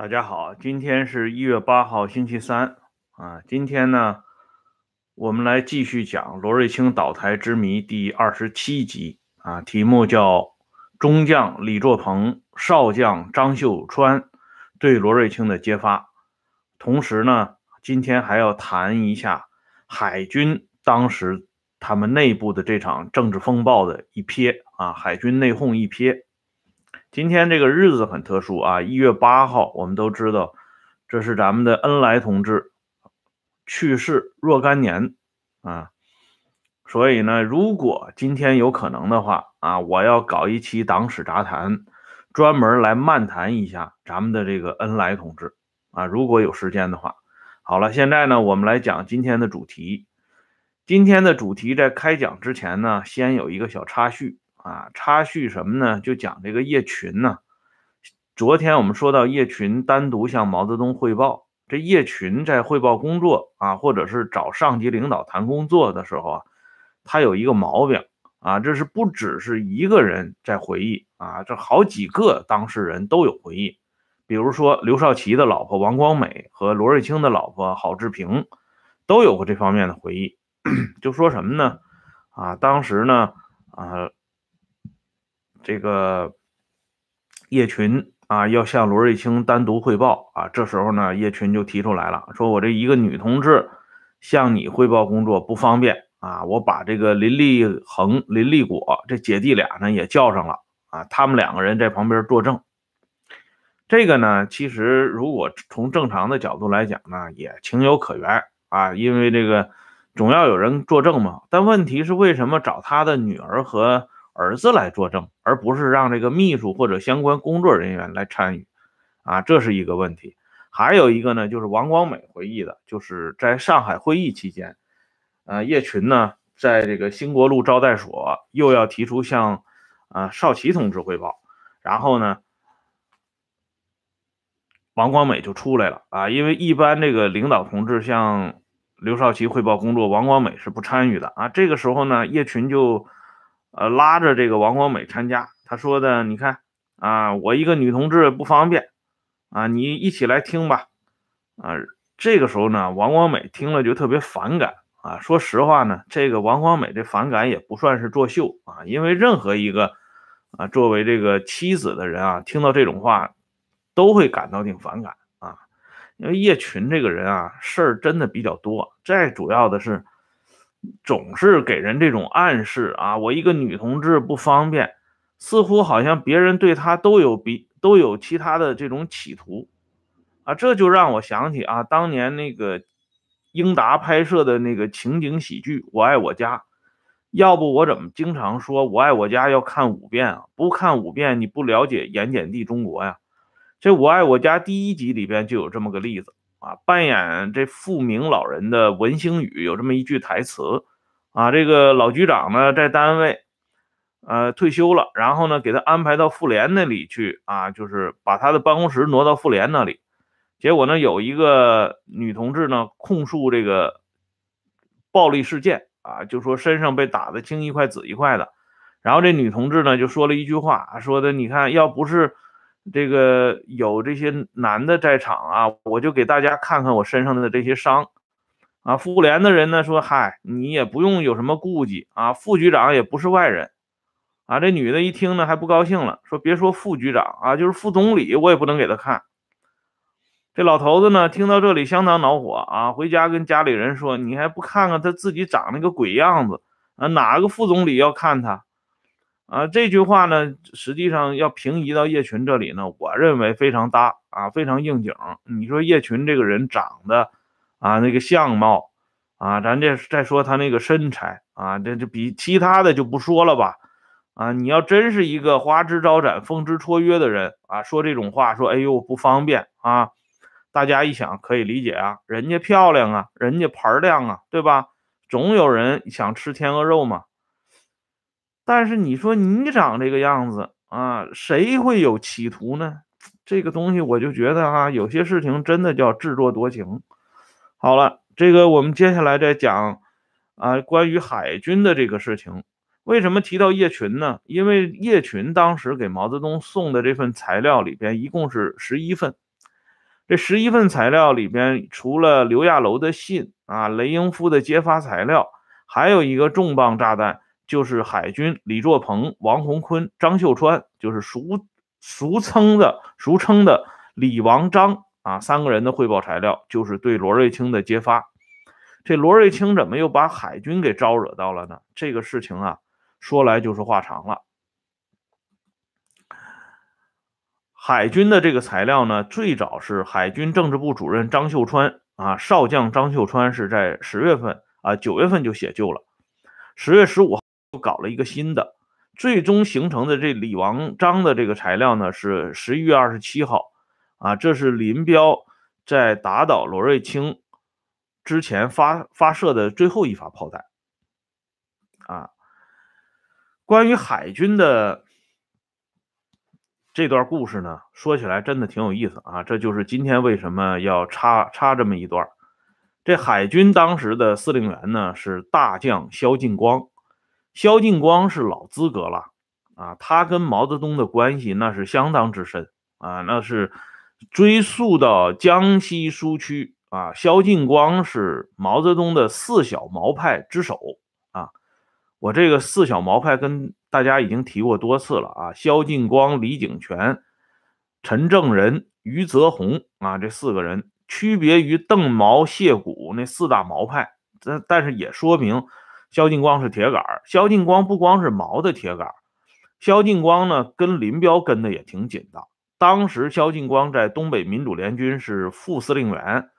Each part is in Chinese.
大家好，今天是一月八号，星期三啊。今天呢，我们来继续讲罗瑞卿倒台之谜第二十七集啊，题目叫“中将李作鹏、少将张秀川对罗瑞卿的揭发”。同时呢，今天还要谈一下海军当时他们内部的这场政治风暴的一瞥啊，海军内讧一瞥。今天这个日子很特殊啊，一月八号，我们都知道，这是咱们的恩来同志去世若干年啊，所以呢，如果今天有可能的话啊，我要搞一期党史杂谈，专门来漫谈一下咱们的这个恩来同志啊，如果有时间的话。好了，现在呢，我们来讲今天的主题。今天的主题在开讲之前呢，先有一个小插叙。啊，插叙什么呢？就讲这个叶群呢。昨天我们说到叶群单独向毛泽东汇报，这叶群在汇报工作啊，或者是找上级领导谈工作的时候啊，他有一个毛病啊，这是不只是一个人在回忆啊，这好几个当事人都有回忆。比如说刘少奇的老婆王光美和罗瑞卿的老婆郝志平都有过这方面的回忆，就说什么呢？啊，当时呢，啊。这个叶群啊，要向罗瑞卿单独汇报啊。这时候呢，叶群就提出来了，说我这一个女同志向你汇报工作不方便啊。我把这个林立恒、林立果这姐弟俩呢也叫上了啊，他们两个人在旁边作证。这个呢，其实如果从正常的角度来讲呢，也情有可原啊，因为这个总要有人作证嘛。但问题是，为什么找他的女儿和？儿子来作证，而不是让这个秘书或者相关工作人员来参与，啊，这是一个问题。还有一个呢，就是王光美回忆的，就是在上海会议期间，呃，叶群呢，在这个兴国路招待所又要提出向啊少奇同志汇报，然后呢，王光美就出来了啊，因为一般这个领导同志向刘少奇汇报工作，王光美是不参与的啊。这个时候呢，叶群就。呃，拉着这个王光美参加，他说的，你看啊，我一个女同志不方便啊，你一起来听吧。啊，这个时候呢，王光美听了就特别反感啊。说实话呢，这个王光美这反感也不算是作秀啊，因为任何一个啊作为这个妻子的人啊，听到这种话都会感到挺反感啊。因为叶群这个人啊，事儿真的比较多，再主要的是。总是给人这种暗示啊，我一个女同志不方便，似乎好像别人对她都有比都有其他的这种企图啊，这就让我想起啊，当年那个英达拍摄的那个情景喜剧《我爱我家》，要不我怎么经常说我爱我家要看五遍啊？不看五遍你不了解盐碱地中国呀？这《我爱我家》第一集里边就有这么个例子。啊，扮演这富明老人的文星宇有这么一句台词，啊，这个老局长呢在单位，呃，退休了，然后呢给他安排到妇联那里去，啊，就是把他的办公室挪到妇联那里，结果呢有一个女同志呢控诉这个暴力事件，啊，就说身上被打的青一块紫一块的，然后这女同志呢就说了一句话，说的你看要不是。这个有这些男的在场啊，我就给大家看看我身上的这些伤啊。妇联的人呢说：“嗨，你也不用有什么顾忌啊，副局长也不是外人啊。”这女的一听呢还不高兴了，说：“别说副局长啊，就是副总理我也不能给他看。”这老头子呢听到这里相当恼火啊，回家跟家里人说：“你还不看看他自己长那个鬼样子啊？哪个副总理要看他？”啊，这句话呢，实际上要平移到叶群这里呢，我认为非常搭啊，非常应景。你说叶群这个人长得啊，那个相貌啊，咱这再说他那个身材啊，这就比其他的就不说了吧。啊，你要真是一个花枝招展、风姿绰约的人啊，说这种话，说哎呦不方便啊，大家一想可以理解啊，人家漂亮啊，人家盘亮啊，对吧？总有人想吃天鹅肉嘛。但是你说你长这个样子啊，谁会有企图呢？这个东西我就觉得啊，有些事情真的叫自作多情。好了，这个我们接下来再讲啊，关于海军的这个事情。为什么提到叶群呢？因为叶群当时给毛泽东送的这份材料里边一共是十一份，这十一份材料里边，除了刘亚楼的信啊，雷英夫的揭发材料，还有一个重磅炸弹，就是海军李作鹏、王洪坤、张秀川，就是俗俗称的俗称的李王张啊三个人的汇报材料，就是对罗瑞卿的揭发。这罗瑞卿怎么又把海军给招惹到了呢？这个事情啊，说来就是话长了。海军的这个材料呢，最早是海军政治部主任张秀川啊，少将张秀川是在十月份啊，九月份就写就了，十月十五号又搞了一个新的，最终形成的这李王章的这个材料呢，是十一月二十七号啊，这是林彪在打倒罗瑞卿之前发发射的最后一发炮弹啊，关于海军的。这段故事呢，说起来真的挺有意思啊！这就是今天为什么要插插这么一段。这海军当时的司令员呢是大将萧劲光，萧劲光是老资格了啊，他跟毛泽东的关系那是相当之深啊，那是追溯到江西苏区啊。萧劲光是毛泽东的四小毛派之首啊，我这个四小毛派跟。大家已经提过多次了啊，萧劲光、李井泉、陈正仁、余则洪啊，这四个人区别于邓毛、谢谷那四大毛派，但但是也说明萧劲光是铁杆萧劲光不光是毛的铁杆萧劲光呢跟林彪跟的也挺紧的。当时萧劲光在东北民主联军是副司令员、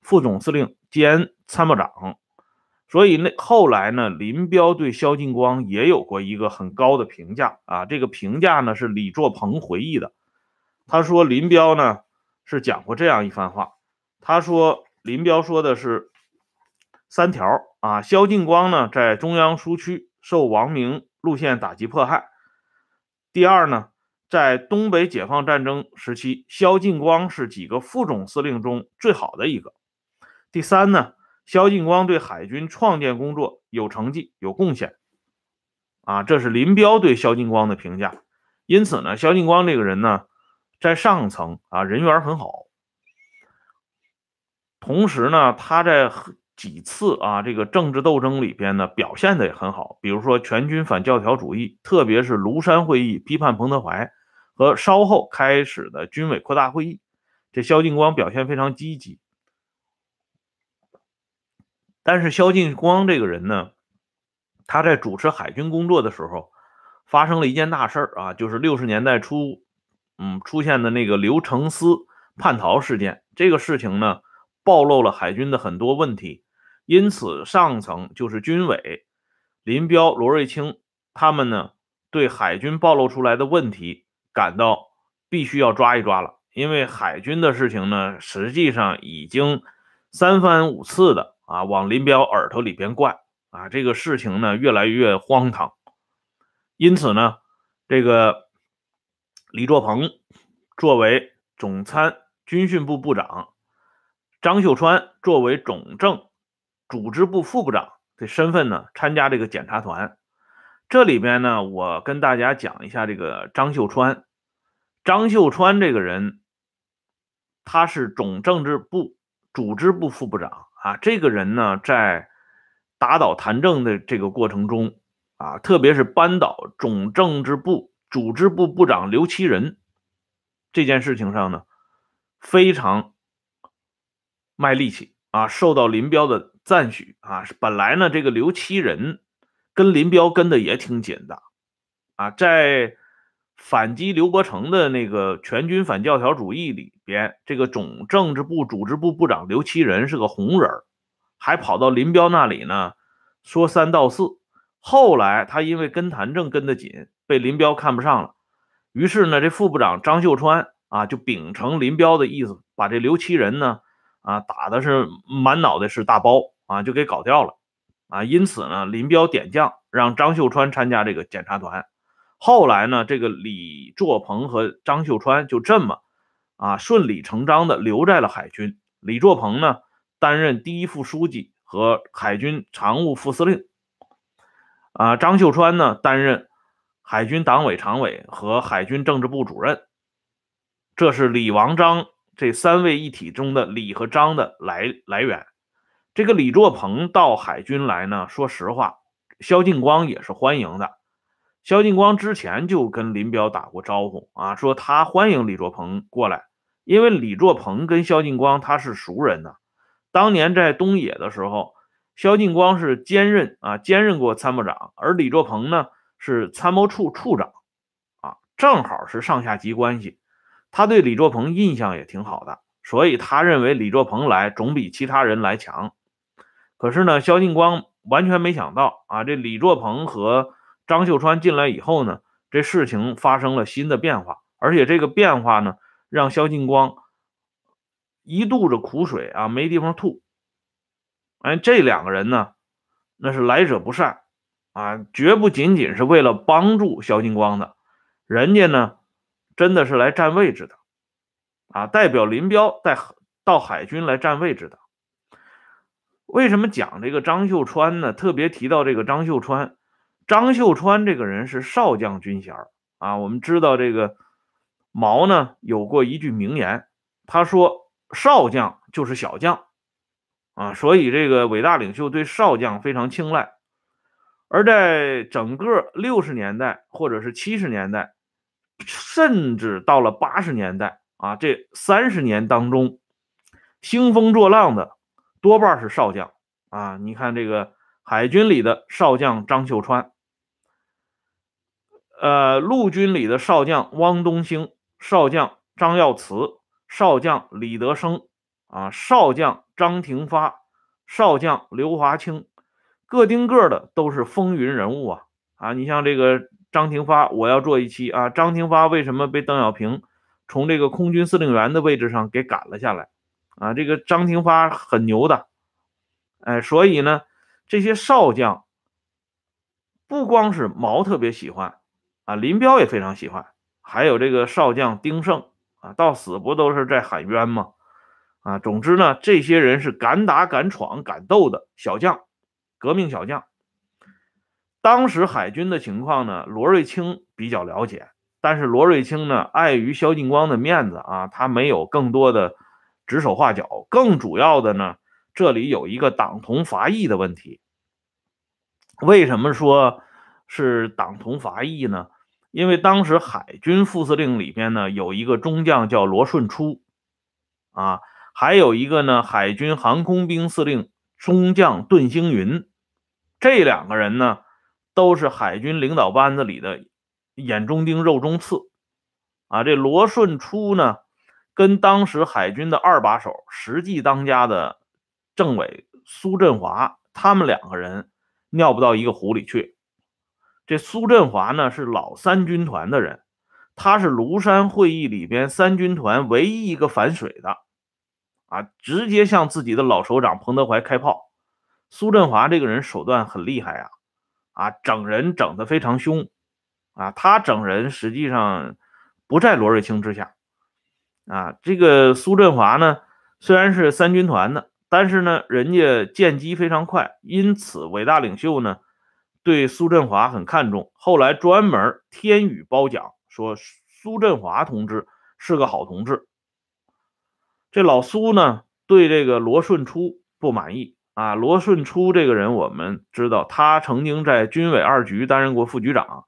副总司令兼参谋长。所以那后来呢，林彪对萧劲光也有过一个很高的评价啊。这个评价呢是李作鹏回忆的，他说林彪呢是讲过这样一番话，他说林彪说的是三条啊。萧劲光呢在中央苏区受王明路线打击迫害。第二呢，在东北解放战争时期，萧劲光是几个副总司令中最好的一个。第三呢。萧劲光对海军创建工作有成绩、有贡献，啊，这是林彪对萧劲光的评价。因此呢，萧劲光这个人呢，在上层啊人缘很好，同时呢，他在几次啊这个政治斗争里边呢表现的也很好。比如说全军反教条主义，特别是庐山会议批判彭德怀和稍后开始的军委扩大会议，这萧劲光表现非常积极。但是萧劲光这个人呢，他在主持海军工作的时候，发生了一件大事儿啊，就是六十年代初，嗯，出现的那个刘承思叛逃事件。这个事情呢，暴露了海军的很多问题，因此上层就是军委，林彪、罗瑞卿他们呢，对海军暴露出来的问题感到必须要抓一抓了，因为海军的事情呢，实际上已经三番五次的。啊，往林彪耳朵里边灌啊，这个事情呢越来越荒唐。因此呢，这个李作鹏作为总参军训部部长，张秀川作为总政组织部副部长的身份呢，参加这个检查团。这里边呢，我跟大家讲一下这个张秀川。张秀川这个人，他是总政治部组织部副部长。啊，这个人呢，在打倒谭政的这个过程中，啊，特别是扳倒总政治部组织部部长刘其仁这件事情上呢，非常卖力气啊，受到林彪的赞许啊。本来呢，这个刘奇仁跟林彪跟的也挺紧的啊，在。反击刘伯承的那个全军反教条主义里边，这个总政治部组织部部长刘奇仁是个红人还跑到林彪那里呢，说三道四。后来他因为跟谭政跟得紧，被林彪看不上了，于是呢，这副部长张秀川啊，就秉承林彪的意思，把这刘奇仁呢，啊，打的是满脑袋是大包啊，就给搞掉了啊。因此呢，林彪点将，让张秀川参加这个检查团。后来呢，这个李作鹏和张秀川就这么啊顺理成章的留在了海军。李作鹏呢担任第一副书记和海军常务副司令，啊，张秀川呢担任海军党委常委和海军政治部主任。这是李王章这三位一体中的李和张的来来源。这个李作鹏到海军来呢，说实话，萧劲光也是欢迎的。萧劲光之前就跟林彪打过招呼啊，说他欢迎李作鹏过来，因为李作鹏跟萧劲光他是熟人呢。当年在东野的时候，萧劲光是兼任啊兼任过参谋长，而李作鹏呢是参谋处处长，啊，正好是上下级关系。他对李作鹏印象也挺好的，所以他认为李作鹏来总比其他人来强。可是呢，萧劲光完全没想到啊，这李作鹏和张秀川进来以后呢，这事情发生了新的变化，而且这个变化呢，让萧劲光一肚子苦水啊，没地方吐。哎，这两个人呢，那是来者不善啊，绝不仅仅是为了帮助萧劲光的，人家呢，真的是来占位置的啊，代表林彪带到海军来占位置的。为什么讲这个张秀川呢？特别提到这个张秀川。张秀川这个人是少将军衔啊，我们知道这个毛呢有过一句名言，他说少将就是小将啊，所以这个伟大领袖对少将非常青睐。而在整个六十年代或者是七十年代，甚至到了八十年代啊，这三十年当中，兴风作浪的多半是少将啊。你看这个海军里的少将张秀川。呃，陆军里的少将汪东兴、少将张耀祠、少将李德生啊，少将张廷发、少将刘华清，个丁个的都是风云人物啊啊！你像这个张廷发，我要做一期啊。张廷发为什么被邓小平从这个空军司令员的位置上给赶了下来啊？这个张廷发很牛的，哎，所以呢，这些少将不光是毛特别喜欢。啊，林彪也非常喜欢，还有这个少将丁盛啊，到死不都是在喊冤吗？啊，总之呢，这些人是敢打敢闯敢斗的小将，革命小将。当时海军的情况呢，罗瑞卿比较了解，但是罗瑞卿呢，碍于萧劲光的面子啊，他没有更多的指手画脚。更主要的呢，这里有一个党同伐异的问题。为什么说？是党同伐异呢，因为当时海军副司令里边呢有一个中将叫罗顺初，啊，还有一个呢海军航空兵司令中将顿星云，这两个人呢都是海军领导班子里的眼中钉、肉中刺，啊，这罗顺初呢跟当时海军的二把手、实际当家的政委苏振华，他们两个人尿不到一个壶里去。这苏振华呢是老三军团的人，他是庐山会议里边三军团唯一一个反水的，啊，直接向自己的老首长彭德怀开炮。苏振华这个人手段很厉害啊，啊，整人整得非常凶，啊，他整人实际上不在罗瑞卿之下，啊，这个苏振华呢虽然是三军团的，但是呢人家见机非常快，因此伟大领袖呢。对苏振华很看重，后来专门天宇褒奖，说苏振华同志是个好同志。这老苏呢，对这个罗顺初不满意啊。罗顺初这个人，我们知道，他曾经在军委二局担任过副局长，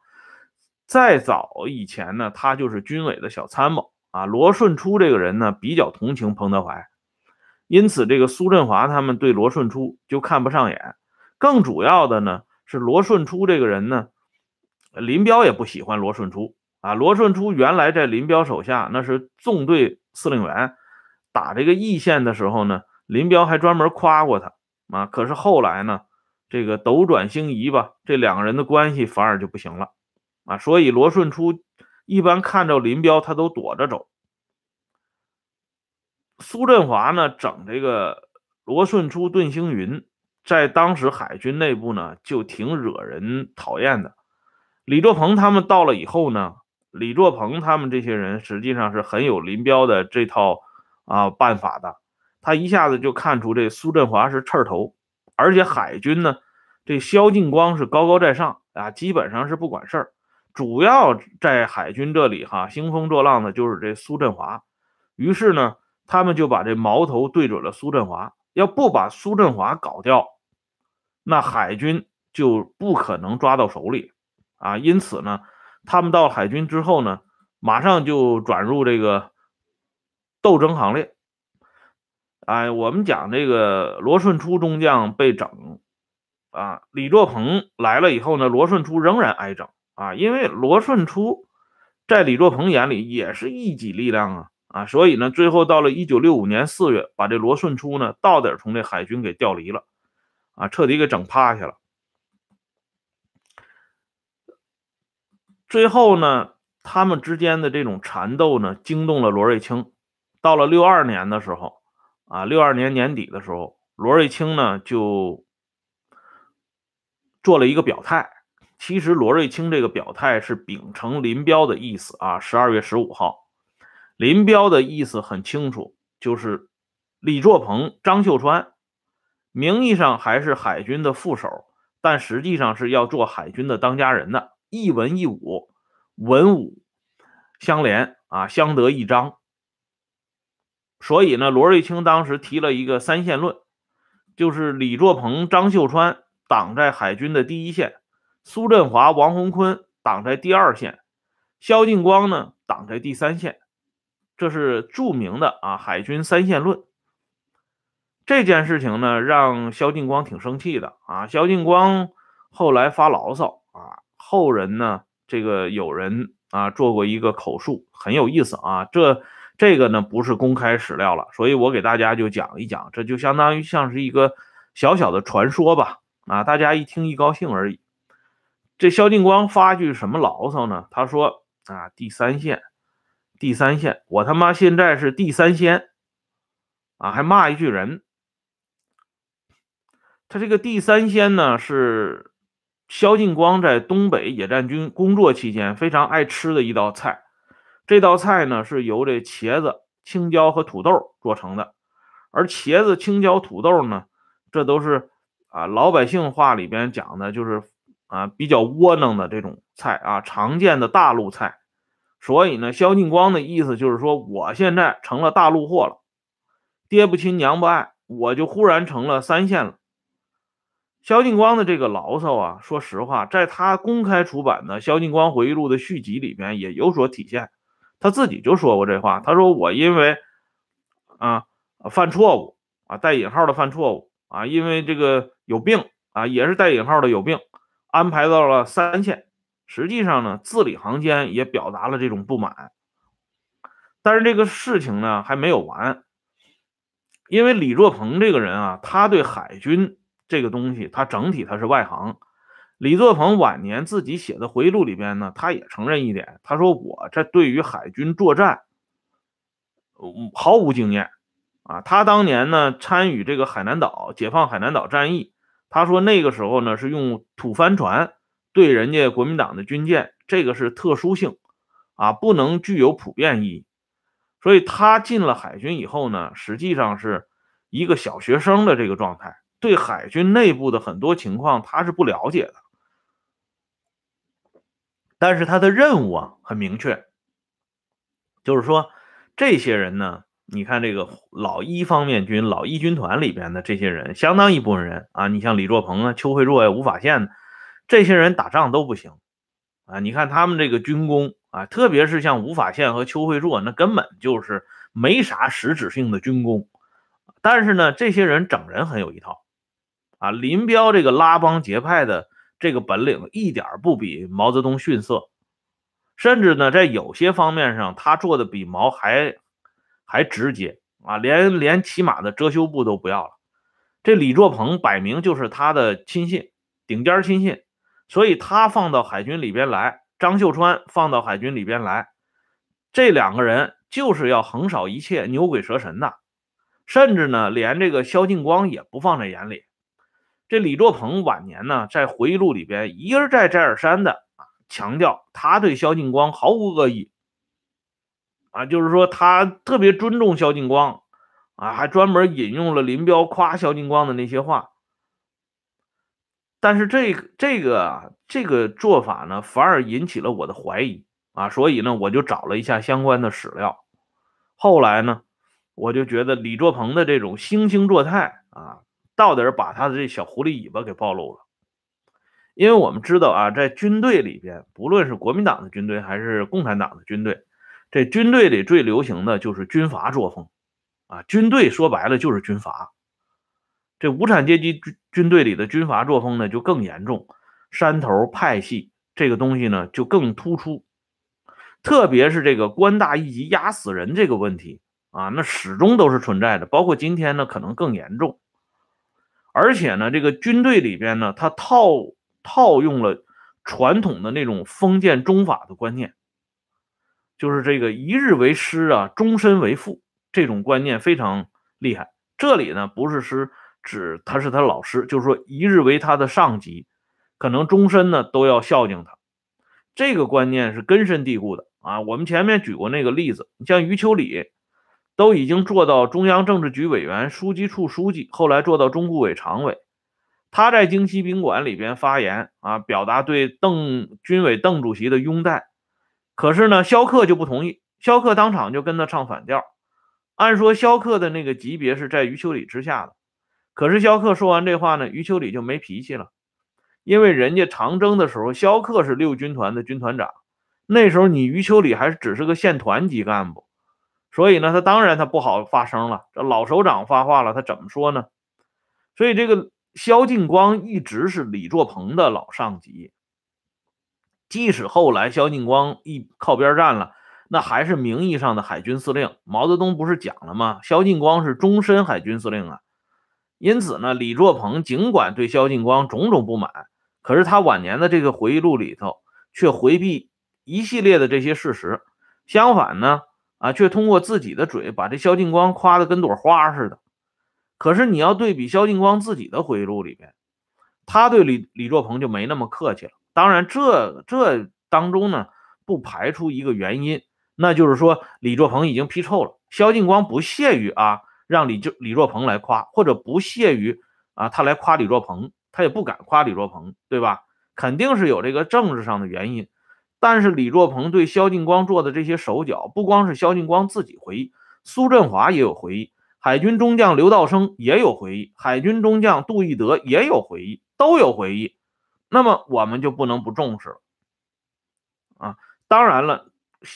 再早以前呢，他就是军委的小参谋啊。罗顺初这个人呢，比较同情彭德怀，因此这个苏振华他们对罗顺初就看不上眼。更主要的呢。是罗顺初这个人呢，林彪也不喜欢罗顺初啊。罗顺初原来在林彪手下，那是纵队司令员，打这个义县的时候呢，林彪还专门夸过他啊。可是后来呢，这个斗转星移吧，这两个人的关系反而就不行了啊。所以罗顺初一般看着林彪，他都躲着走。苏振华呢，整这个罗顺初、顿星云。在当时海军内部呢，就挺惹人讨厌的。李作鹏他们到了以后呢，李作鹏他们这些人实际上是很有林彪的这套啊办法的。他一下子就看出这苏振华是刺头，而且海军呢，这萧劲光是高高在上啊，基本上是不管事儿。主要在海军这里哈兴风作浪的就是这苏振华。于是呢，他们就把这矛头对准了苏振华，要不把苏振华搞掉，那海军就不可能抓到手里啊。因此呢，他们到海军之后呢，马上就转入这个斗争行列。哎，我们讲这个罗顺初中将被整啊，李作鹏来了以后呢，罗顺初仍然挨整啊，因为罗顺初在李作鹏眼里也是一己力量啊啊，所以呢，最后到了一九六五年四月，把这罗顺初呢到底从这海军给调离了啊，彻底给整趴下了。最后呢，他们之间的这种缠斗呢，惊动了罗瑞卿。到了六二年的时候。啊，六二年年底的时候，罗瑞卿呢就做了一个表态。其实罗瑞卿这个表态是秉承林彪的意思啊。十二月十五号，林彪的意思很清楚，就是李作鹏、张秀川名义上还是海军的副手，但实际上是要做海军的当家人的。一文一武，文武相连啊，相得益彰。所以呢，罗瑞卿当时提了一个三线论，就是李作鹏、张秀川挡在海军的第一线，苏振华、王洪坤挡在第二线，萧劲光呢挡在第三线，这是著名的啊海军三线论。这件事情呢，让萧劲光挺生气的啊。萧劲光后来发牢骚啊，后人呢这个有人啊做过一个口述，很有意思啊，这。这个呢不是公开史料了，所以我给大家就讲一讲，这就相当于像是一个小小的传说吧，啊，大家一听一高兴而已。这萧劲光发句什么牢骚呢？他说啊，第三线，第三线，我他妈现在是第三仙，啊，还骂一句人。他这个第三仙呢，是萧劲光在东北野战军工作期间非常爱吃的一道菜。这道菜呢是由这茄子、青椒和土豆做成的，而茄子、青椒、土豆呢，这都是啊老百姓话里边讲的，就是啊比较窝囊的这种菜啊，常见的大陆菜。所以呢，萧劲光的意思就是说，我现在成了大陆货了，爹不亲娘不爱，我就忽然成了三线了。萧劲光的这个牢骚啊，说实话，在他公开出版的《萧劲光回忆录》的续集里边也有所体现。他自己就说过这话，他说我因为啊犯错误啊带引号的犯错误啊，因为这个有病啊也是带引号的有病，安排到了三线。实际上呢，字里行间也表达了这种不满。但是这个事情呢还没有完，因为李作鹏这个人啊，他对海军这个东西，他整体他是外行。李作鹏晚年自己写的回忆录里边呢，他也承认一点，他说我这对于海军作战，毫无经验啊。他当年呢参与这个海南岛解放海南岛战役，他说那个时候呢是用土帆船对人家国民党的军舰，这个是特殊性啊，不能具有普遍意义。所以他进了海军以后呢，实际上是一个小学生的这个状态，对海军内部的很多情况他是不了解的。但是他的任务啊很明确，就是说这些人呢，你看这个老一方面军、老一军团里边的这些人，相当一部分人啊，你像李作鹏啊、邱会作呀、吴法宪这些人打仗都不行啊。你看他们这个军功啊，特别是像吴法宪和邱会作，那根本就是没啥实质性的军功。但是呢，这些人整人很有一套啊。林彪这个拉帮结派的。这个本领一点不比毛泽东逊色，甚至呢，在有些方面上，他做的比毛还还直接啊，连连起码的遮羞布都不要了。这李作鹏摆明就是他的亲信，顶尖亲信，所以他放到海军里边来，张秀川放到海军里边来，这两个人就是要横扫一切，牛鬼蛇神的，甚至呢，连这个萧劲光也不放在眼里。这李作鹏晚年呢，在回忆录里边一而再再而三的啊强调，他对萧劲光毫无恶意啊，就是说他特别尊重萧劲光啊，还专门引用了林彪夸萧劲光的那些话。但是这这个这个做法呢，反而引起了我的怀疑啊，所以呢，我就找了一下相关的史料。后来呢，我就觉得李作鹏的这种惺惺作态啊，到底把他的这小狐狸尾巴给暴露了。因为我们知道啊，在军队里边，不论是国民党的军队还是共产党的军队，这军队里最流行的就是军阀作风啊。军队说白了就是军阀。这无产阶级军军队里的军阀作风呢，就更严重，山头派系这个东西呢就更突出。特别是这个官大一级压死人这个问题啊，那始终都是存在的，包括今天呢可能更严重。而且呢，这个军队里边呢，他套。套用了传统的那种封建中法的观念，就是这个一日为师啊，终身为父这种观念非常厉害。这里呢不是师指他是他老师，就是说一日为他的上级，可能终身呢都要孝敬他。这个观念是根深蒂固的啊。我们前面举过那个例子，你像余秋里都已经做到中央政治局委员、书记处书记，后来做到中顾委常委。他在京西宾馆里边发言啊，表达对邓军委邓主席的拥戴。可是呢，萧克就不同意，萧克当场就跟他唱反调。按说萧克的那个级别是在余秋里之下的，可是萧克说完这话呢，余秋里就没脾气了，因为人家长征的时候，萧克是六军团的军团长，那时候你余秋里还只是个县团级干部，所以呢，他当然他不好发声了。这老首长发话了，他怎么说呢？所以这个。萧劲光一直是李作鹏的老上级，即使后来萧劲光一靠边站了，那还是名义上的海军司令。毛泽东不是讲了吗？萧劲光是终身海军司令啊。因此呢，李作鹏尽管对萧劲光种种不满，可是他晚年的这个回忆录里头却回避一系列的这些事实，相反呢，啊，却通过自己的嘴把这萧劲光夸得跟朵花似的。可是你要对比萧劲光自己的回忆录里边，他对李李作鹏就没那么客气了。当然，这这当中呢，不排除一个原因，那就是说李作鹏已经批臭了，萧劲光不屑于啊让李就李作鹏来夸，或者不屑于啊他来夸李作鹏，他也不敢夸李作鹏，对吧？肯定是有这个政治上的原因。但是李作鹏对萧劲光做的这些手脚，不光是萧劲光自己回忆，苏振华也有回忆。海军中将刘道生也有回忆，海军中将杜义德也有回忆，都有回忆。那么我们就不能不重视了啊！当然了，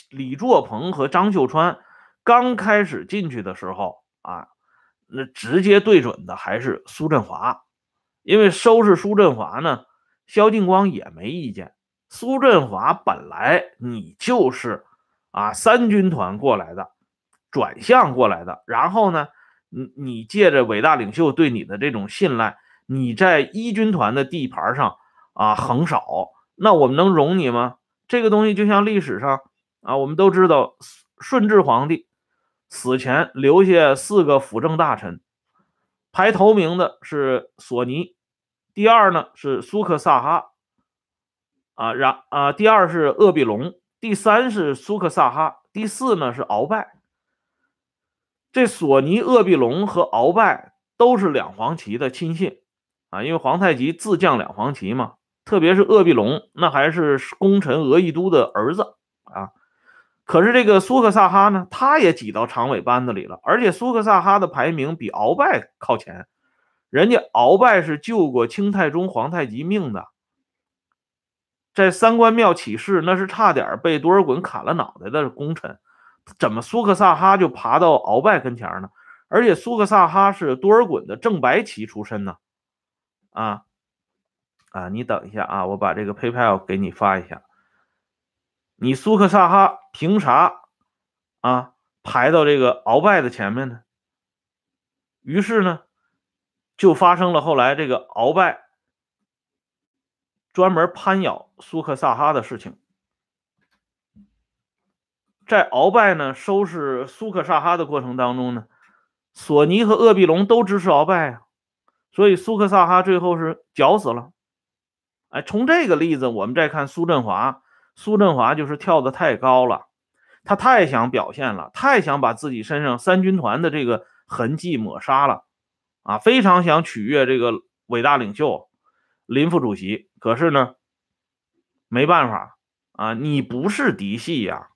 李作鹏和张秀川刚开始进去的时候啊，那直接对准的还是苏振华，因为收拾苏振华呢，萧劲光也没意见。苏振华本来你就是啊三军团过来的，转向过来的，然后呢？你你借着伟大领袖对你的这种信赖，你在一军团的地盘上啊横扫，那我们能容你吗？这个东西就像历史上啊，我们都知道顺治皇帝死前留下四个辅政大臣，排头名的是索尼，第二呢是苏克萨哈，啊然啊第二是鄂必隆，第三是苏克萨哈，第四呢是鳌拜。这索尼、鄂必隆和鳌拜都是两黄旗的亲信啊，因为皇太极自降两黄旗嘛。特别是鄂必隆，那还是功臣额亦都的儿子啊。可是这个苏克萨哈呢，他也挤到常委班子里了，而且苏克萨哈的排名比鳌拜靠前。人家鳌拜是救过清太宗皇太极命的，在三官庙起事，那是差点被多尔衮砍了脑袋的功臣。怎么苏克萨哈就爬到鳌拜跟前呢？而且苏克萨哈是多尔衮的正白旗出身呢。啊啊，你等一下啊，我把这个 PayPal 给你发一下。你苏克萨哈凭啥啊排到这个鳌拜的前面呢？于是呢，就发生了后来这个鳌拜专门攀咬苏克萨哈的事情。在鳌拜呢收拾苏克萨哈的过程当中呢，索尼和鄂必隆都支持鳌拜啊，所以苏克萨哈最后是绞死了。哎，从这个例子我们再看苏振华，苏振华就是跳的太高了，他太想表现了，太想把自己身上三军团的这个痕迹抹杀了啊，非常想取悦这个伟大领袖林副主席。可是呢，没办法啊，你不是嫡系呀。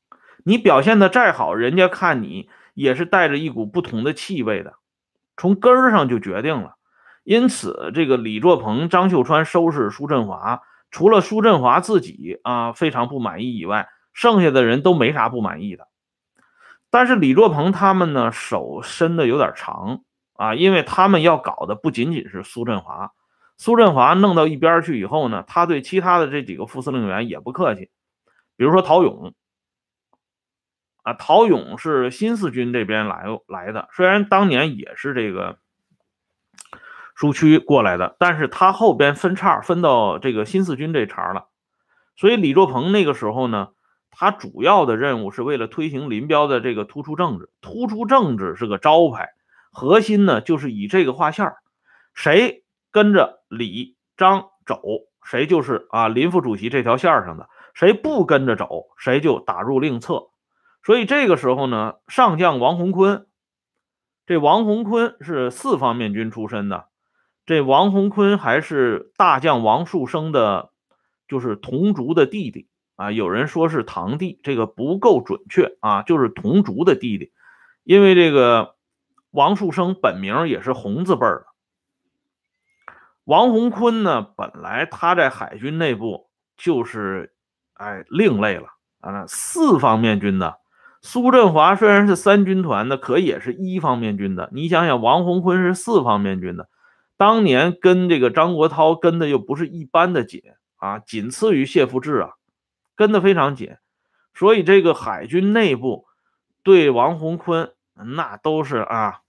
你表现的再好，人家看你也是带着一股不同的气味的，从根儿上就决定了。因此，这个李作鹏、张秀川收拾苏振华，除了苏振华自己啊非常不满意以外，剩下的人都没啥不满意的。但是李作鹏他们呢，手伸的有点长啊，因为他们要搞的不仅仅是苏振华。苏振华弄到一边去以后呢，他对其他的这几个副司令员也不客气，比如说陶勇，啊，陶勇是新四军这边来来的，虽然当年也是这个苏区过来的，但是他后边分叉分到这个新四军这茬了，所以李作鹏那个时候呢，他主要的任务是为了推行林彪的这个突出政治，突出政治是个招牌，核心呢就是以这个画线谁。跟着李、张、肘，谁就是啊林副主席这条线上的，谁不跟着走，谁就打入另册。所以这个时候呢，上将王洪坤，这王洪坤是四方面军出身的，这王洪坤还是大将王树声的，就是同族的弟弟啊。有人说是堂弟，这个不够准确啊，就是同族的弟弟，因为这个王树声本名也是红字辈儿的。王洪坤呢，本来他在海军内部就是，哎，另类了啊。四方面军的苏振华虽然是三军团的，可也是一方面军的。你想想，王洪坤是四方面军的，当年跟这个张国焘跟的又不是一般的紧啊，仅次于谢富治啊，跟的非常紧。所以这个海军内部对王洪坤那都是啊，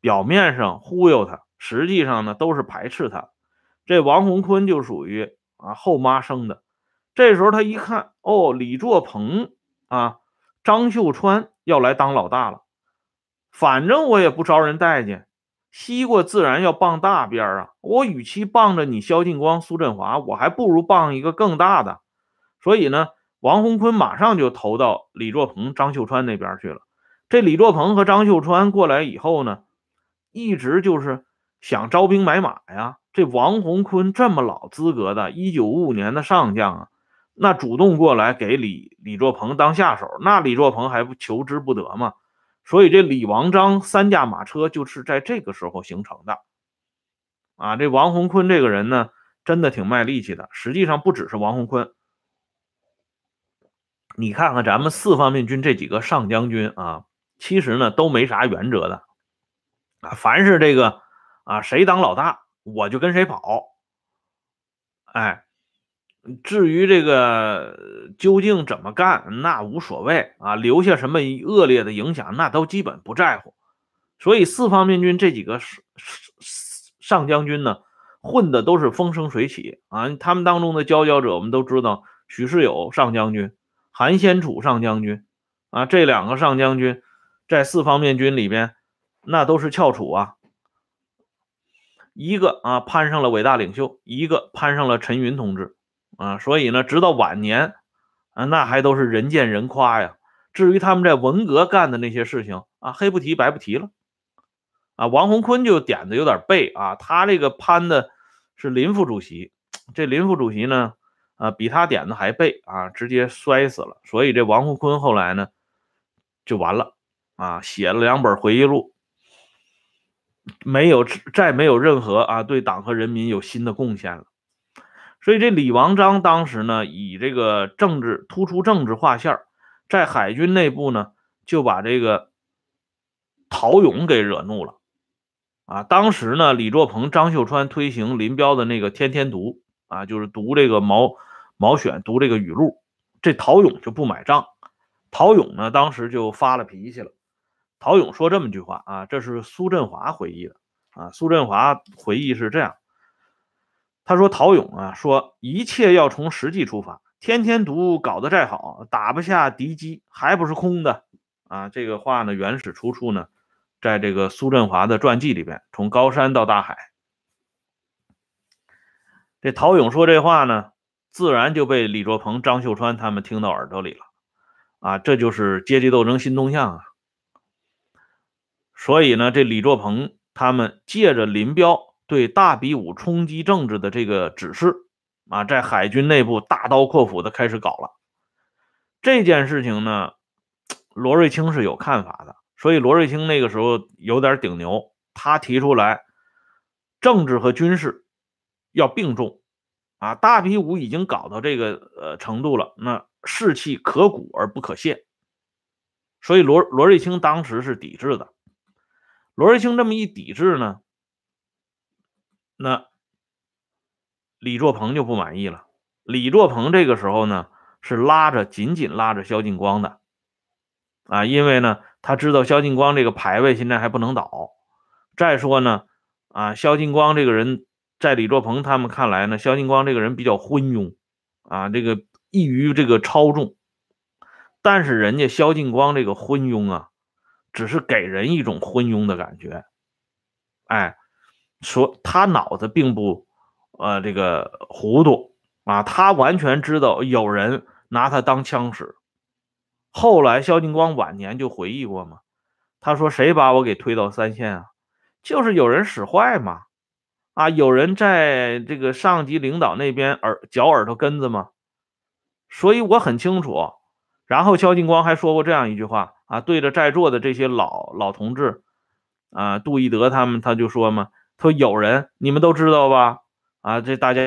表面上忽悠他，实际上呢都是排斥他。这王洪坤就属于啊后妈生的，这时候他一看，哦，李作鹏啊，张秀川要来当老大了，反正我也不招人待见，西瓜自然要傍大边啊，我与其傍着你萧劲光、苏振华，我还不如傍一个更大的，所以呢，王洪坤马上就投到李作鹏、张秀川那边去了。这李作鹏和张秀川过来以后呢，一直就是想招兵买马呀。这王洪坤这么老资格的，一九五五年的上将啊，那主动过来给李李作鹏当下手，那李作鹏还不求之不得吗？所以这李王张三驾马车就是在这个时候形成的。啊，这王洪坤这个人呢，真的挺卖力气的。实际上不只是王洪坤，你看看咱们四方面军这几个上将军啊，其实呢都没啥原则的啊，凡是这个啊谁当老大。我就跟谁跑，哎，至于这个究竟怎么干，那无所谓啊，留下什么恶劣的影响，那都基本不在乎。所以四方面军这几个上上将军呢，混的都是风生水起啊。他们当中的佼佼者，我们都知道，许世友上将军、韩先楚上将军啊，这两个上将军在四方面军里边，那都是翘楚啊。一个啊攀上了伟大领袖，一个攀上了陈云同志啊，所以呢，直到晚年啊，那还都是人见人夸呀。至于他们在文革干的那些事情啊，黑不提白不提了啊。王洪坤就点的有点背啊，他这个攀的是林副主席，这林副主席呢啊比他点的还背啊，直接摔死了。所以这王洪坤后来呢就完了啊，写了两本回忆录。没有，再没有任何啊，对党和人民有新的贡献了。所以这李王章当时呢，以这个政治突出政治划线在海军内部呢，就把这个陶勇给惹怒了啊。当时呢，李作鹏、张秀川推行林彪的那个天天读啊，就是读这个毛毛选，读这个语录，这陶勇就不买账。陶勇呢，当时就发了脾气了。陶勇说这么句话啊，这是苏振华回忆的啊。苏振华回忆是这样，他说：“陶勇啊，说一切要从实际出发，天天读搞得再好，打不下敌机，还不是空的啊。”这个话呢，原始出处呢，在这个苏振华的传记里边，从高山到大海。这陶勇说这话呢，自然就被李卓鹏、张秀川他们听到耳朵里了啊。这就是阶级斗争新动向啊。所以呢，这李作鹏他们借着林彪对大比武冲击政治的这个指示啊，在海军内部大刀阔斧的开始搞了这件事情呢。罗瑞卿是有看法的，所以罗瑞卿那个时候有点顶牛，他提出来政治和军事要并重啊，大比武已经搞到这个呃程度了，那士气可鼓而不可泄，所以罗罗瑞卿当时是抵制的。罗瑞卿这么一抵制呢，那李作鹏就不满意了。李作鹏这个时候呢，是拉着紧紧拉着萧劲光的啊，因为呢，他知道萧劲光这个牌位现在还不能倒。再说呢，啊，萧劲光这个人，在李作鹏他们看来呢，萧劲光这个人比较昏庸啊，这个易于这个操纵。但是人家萧劲光这个昏庸啊，只是给人一种昏庸的感觉，哎，说他脑子并不呃这个糊涂。啊，他完全知道有人拿他当枪使。后来肖劲光晚年就回忆过嘛，他说：“谁把我给推到三线啊？就是有人使坏嘛，啊，有人在这个上级领导那边耳嚼耳朵根子嘛。所以我很清楚。然后肖劲光还说过这样一句话啊，对着在座的这些老老同志，啊，杜义德他们，他就说嘛，说有人你们都知道吧？啊，这大家。”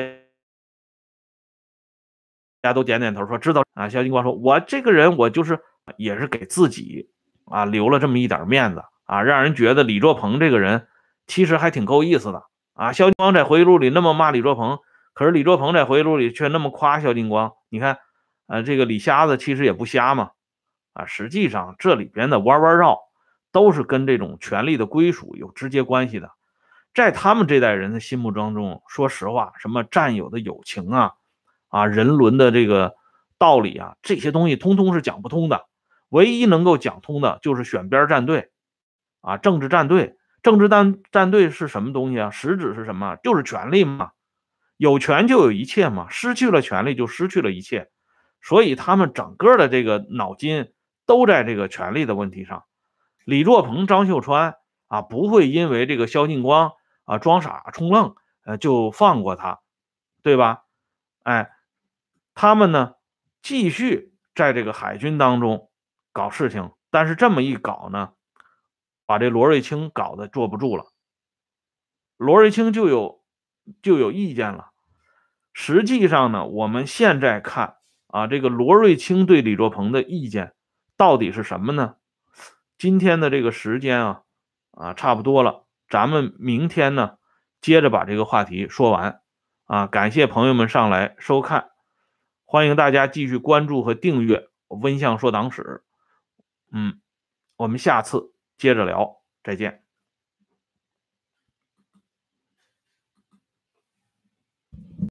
大家都点点头，说知道啊。肖劲光说：“我这个人，我就是也是给自己啊留了这么一点面子啊，让人觉得李作鹏这个人其实还挺够意思的啊。”肖劲光在回忆录里那么骂李作鹏，可是李作鹏在回忆录里却那么夸肖劲光。你看，呃，这个李瞎子其实也不瞎嘛啊。实际上这里边的弯弯绕都是跟这种权力的归属有直接关系的。在他们这代人的心目当中，说实话，什么战友的友情啊。啊，人伦的这个道理啊，这些东西通通是讲不通的。唯一能够讲通的就是选边站队，啊，政治站队，政治站站队是什么东西啊？实质是什么？就是权力嘛。有权就有一切嘛，失去了权力就失去了一切。所以他们整个的这个脑筋都在这个权力的问题上。李作鹏、张秀川啊，不会因为这个萧劲光啊装傻充愣，呃，就放过他，对吧？哎。他们呢，继续在这个海军当中搞事情，但是这么一搞呢，把这罗瑞卿搞得坐不住了。罗瑞卿就有就有意见了。实际上呢，我们现在看啊，这个罗瑞卿对李作鹏的意见到底是什么呢？今天的这个时间啊啊差不多了，咱们明天呢接着把这个话题说完啊。感谢朋友们上来收看。欢迎大家继续关注和订阅《温相说党史》。嗯，我们下次接着聊，再见。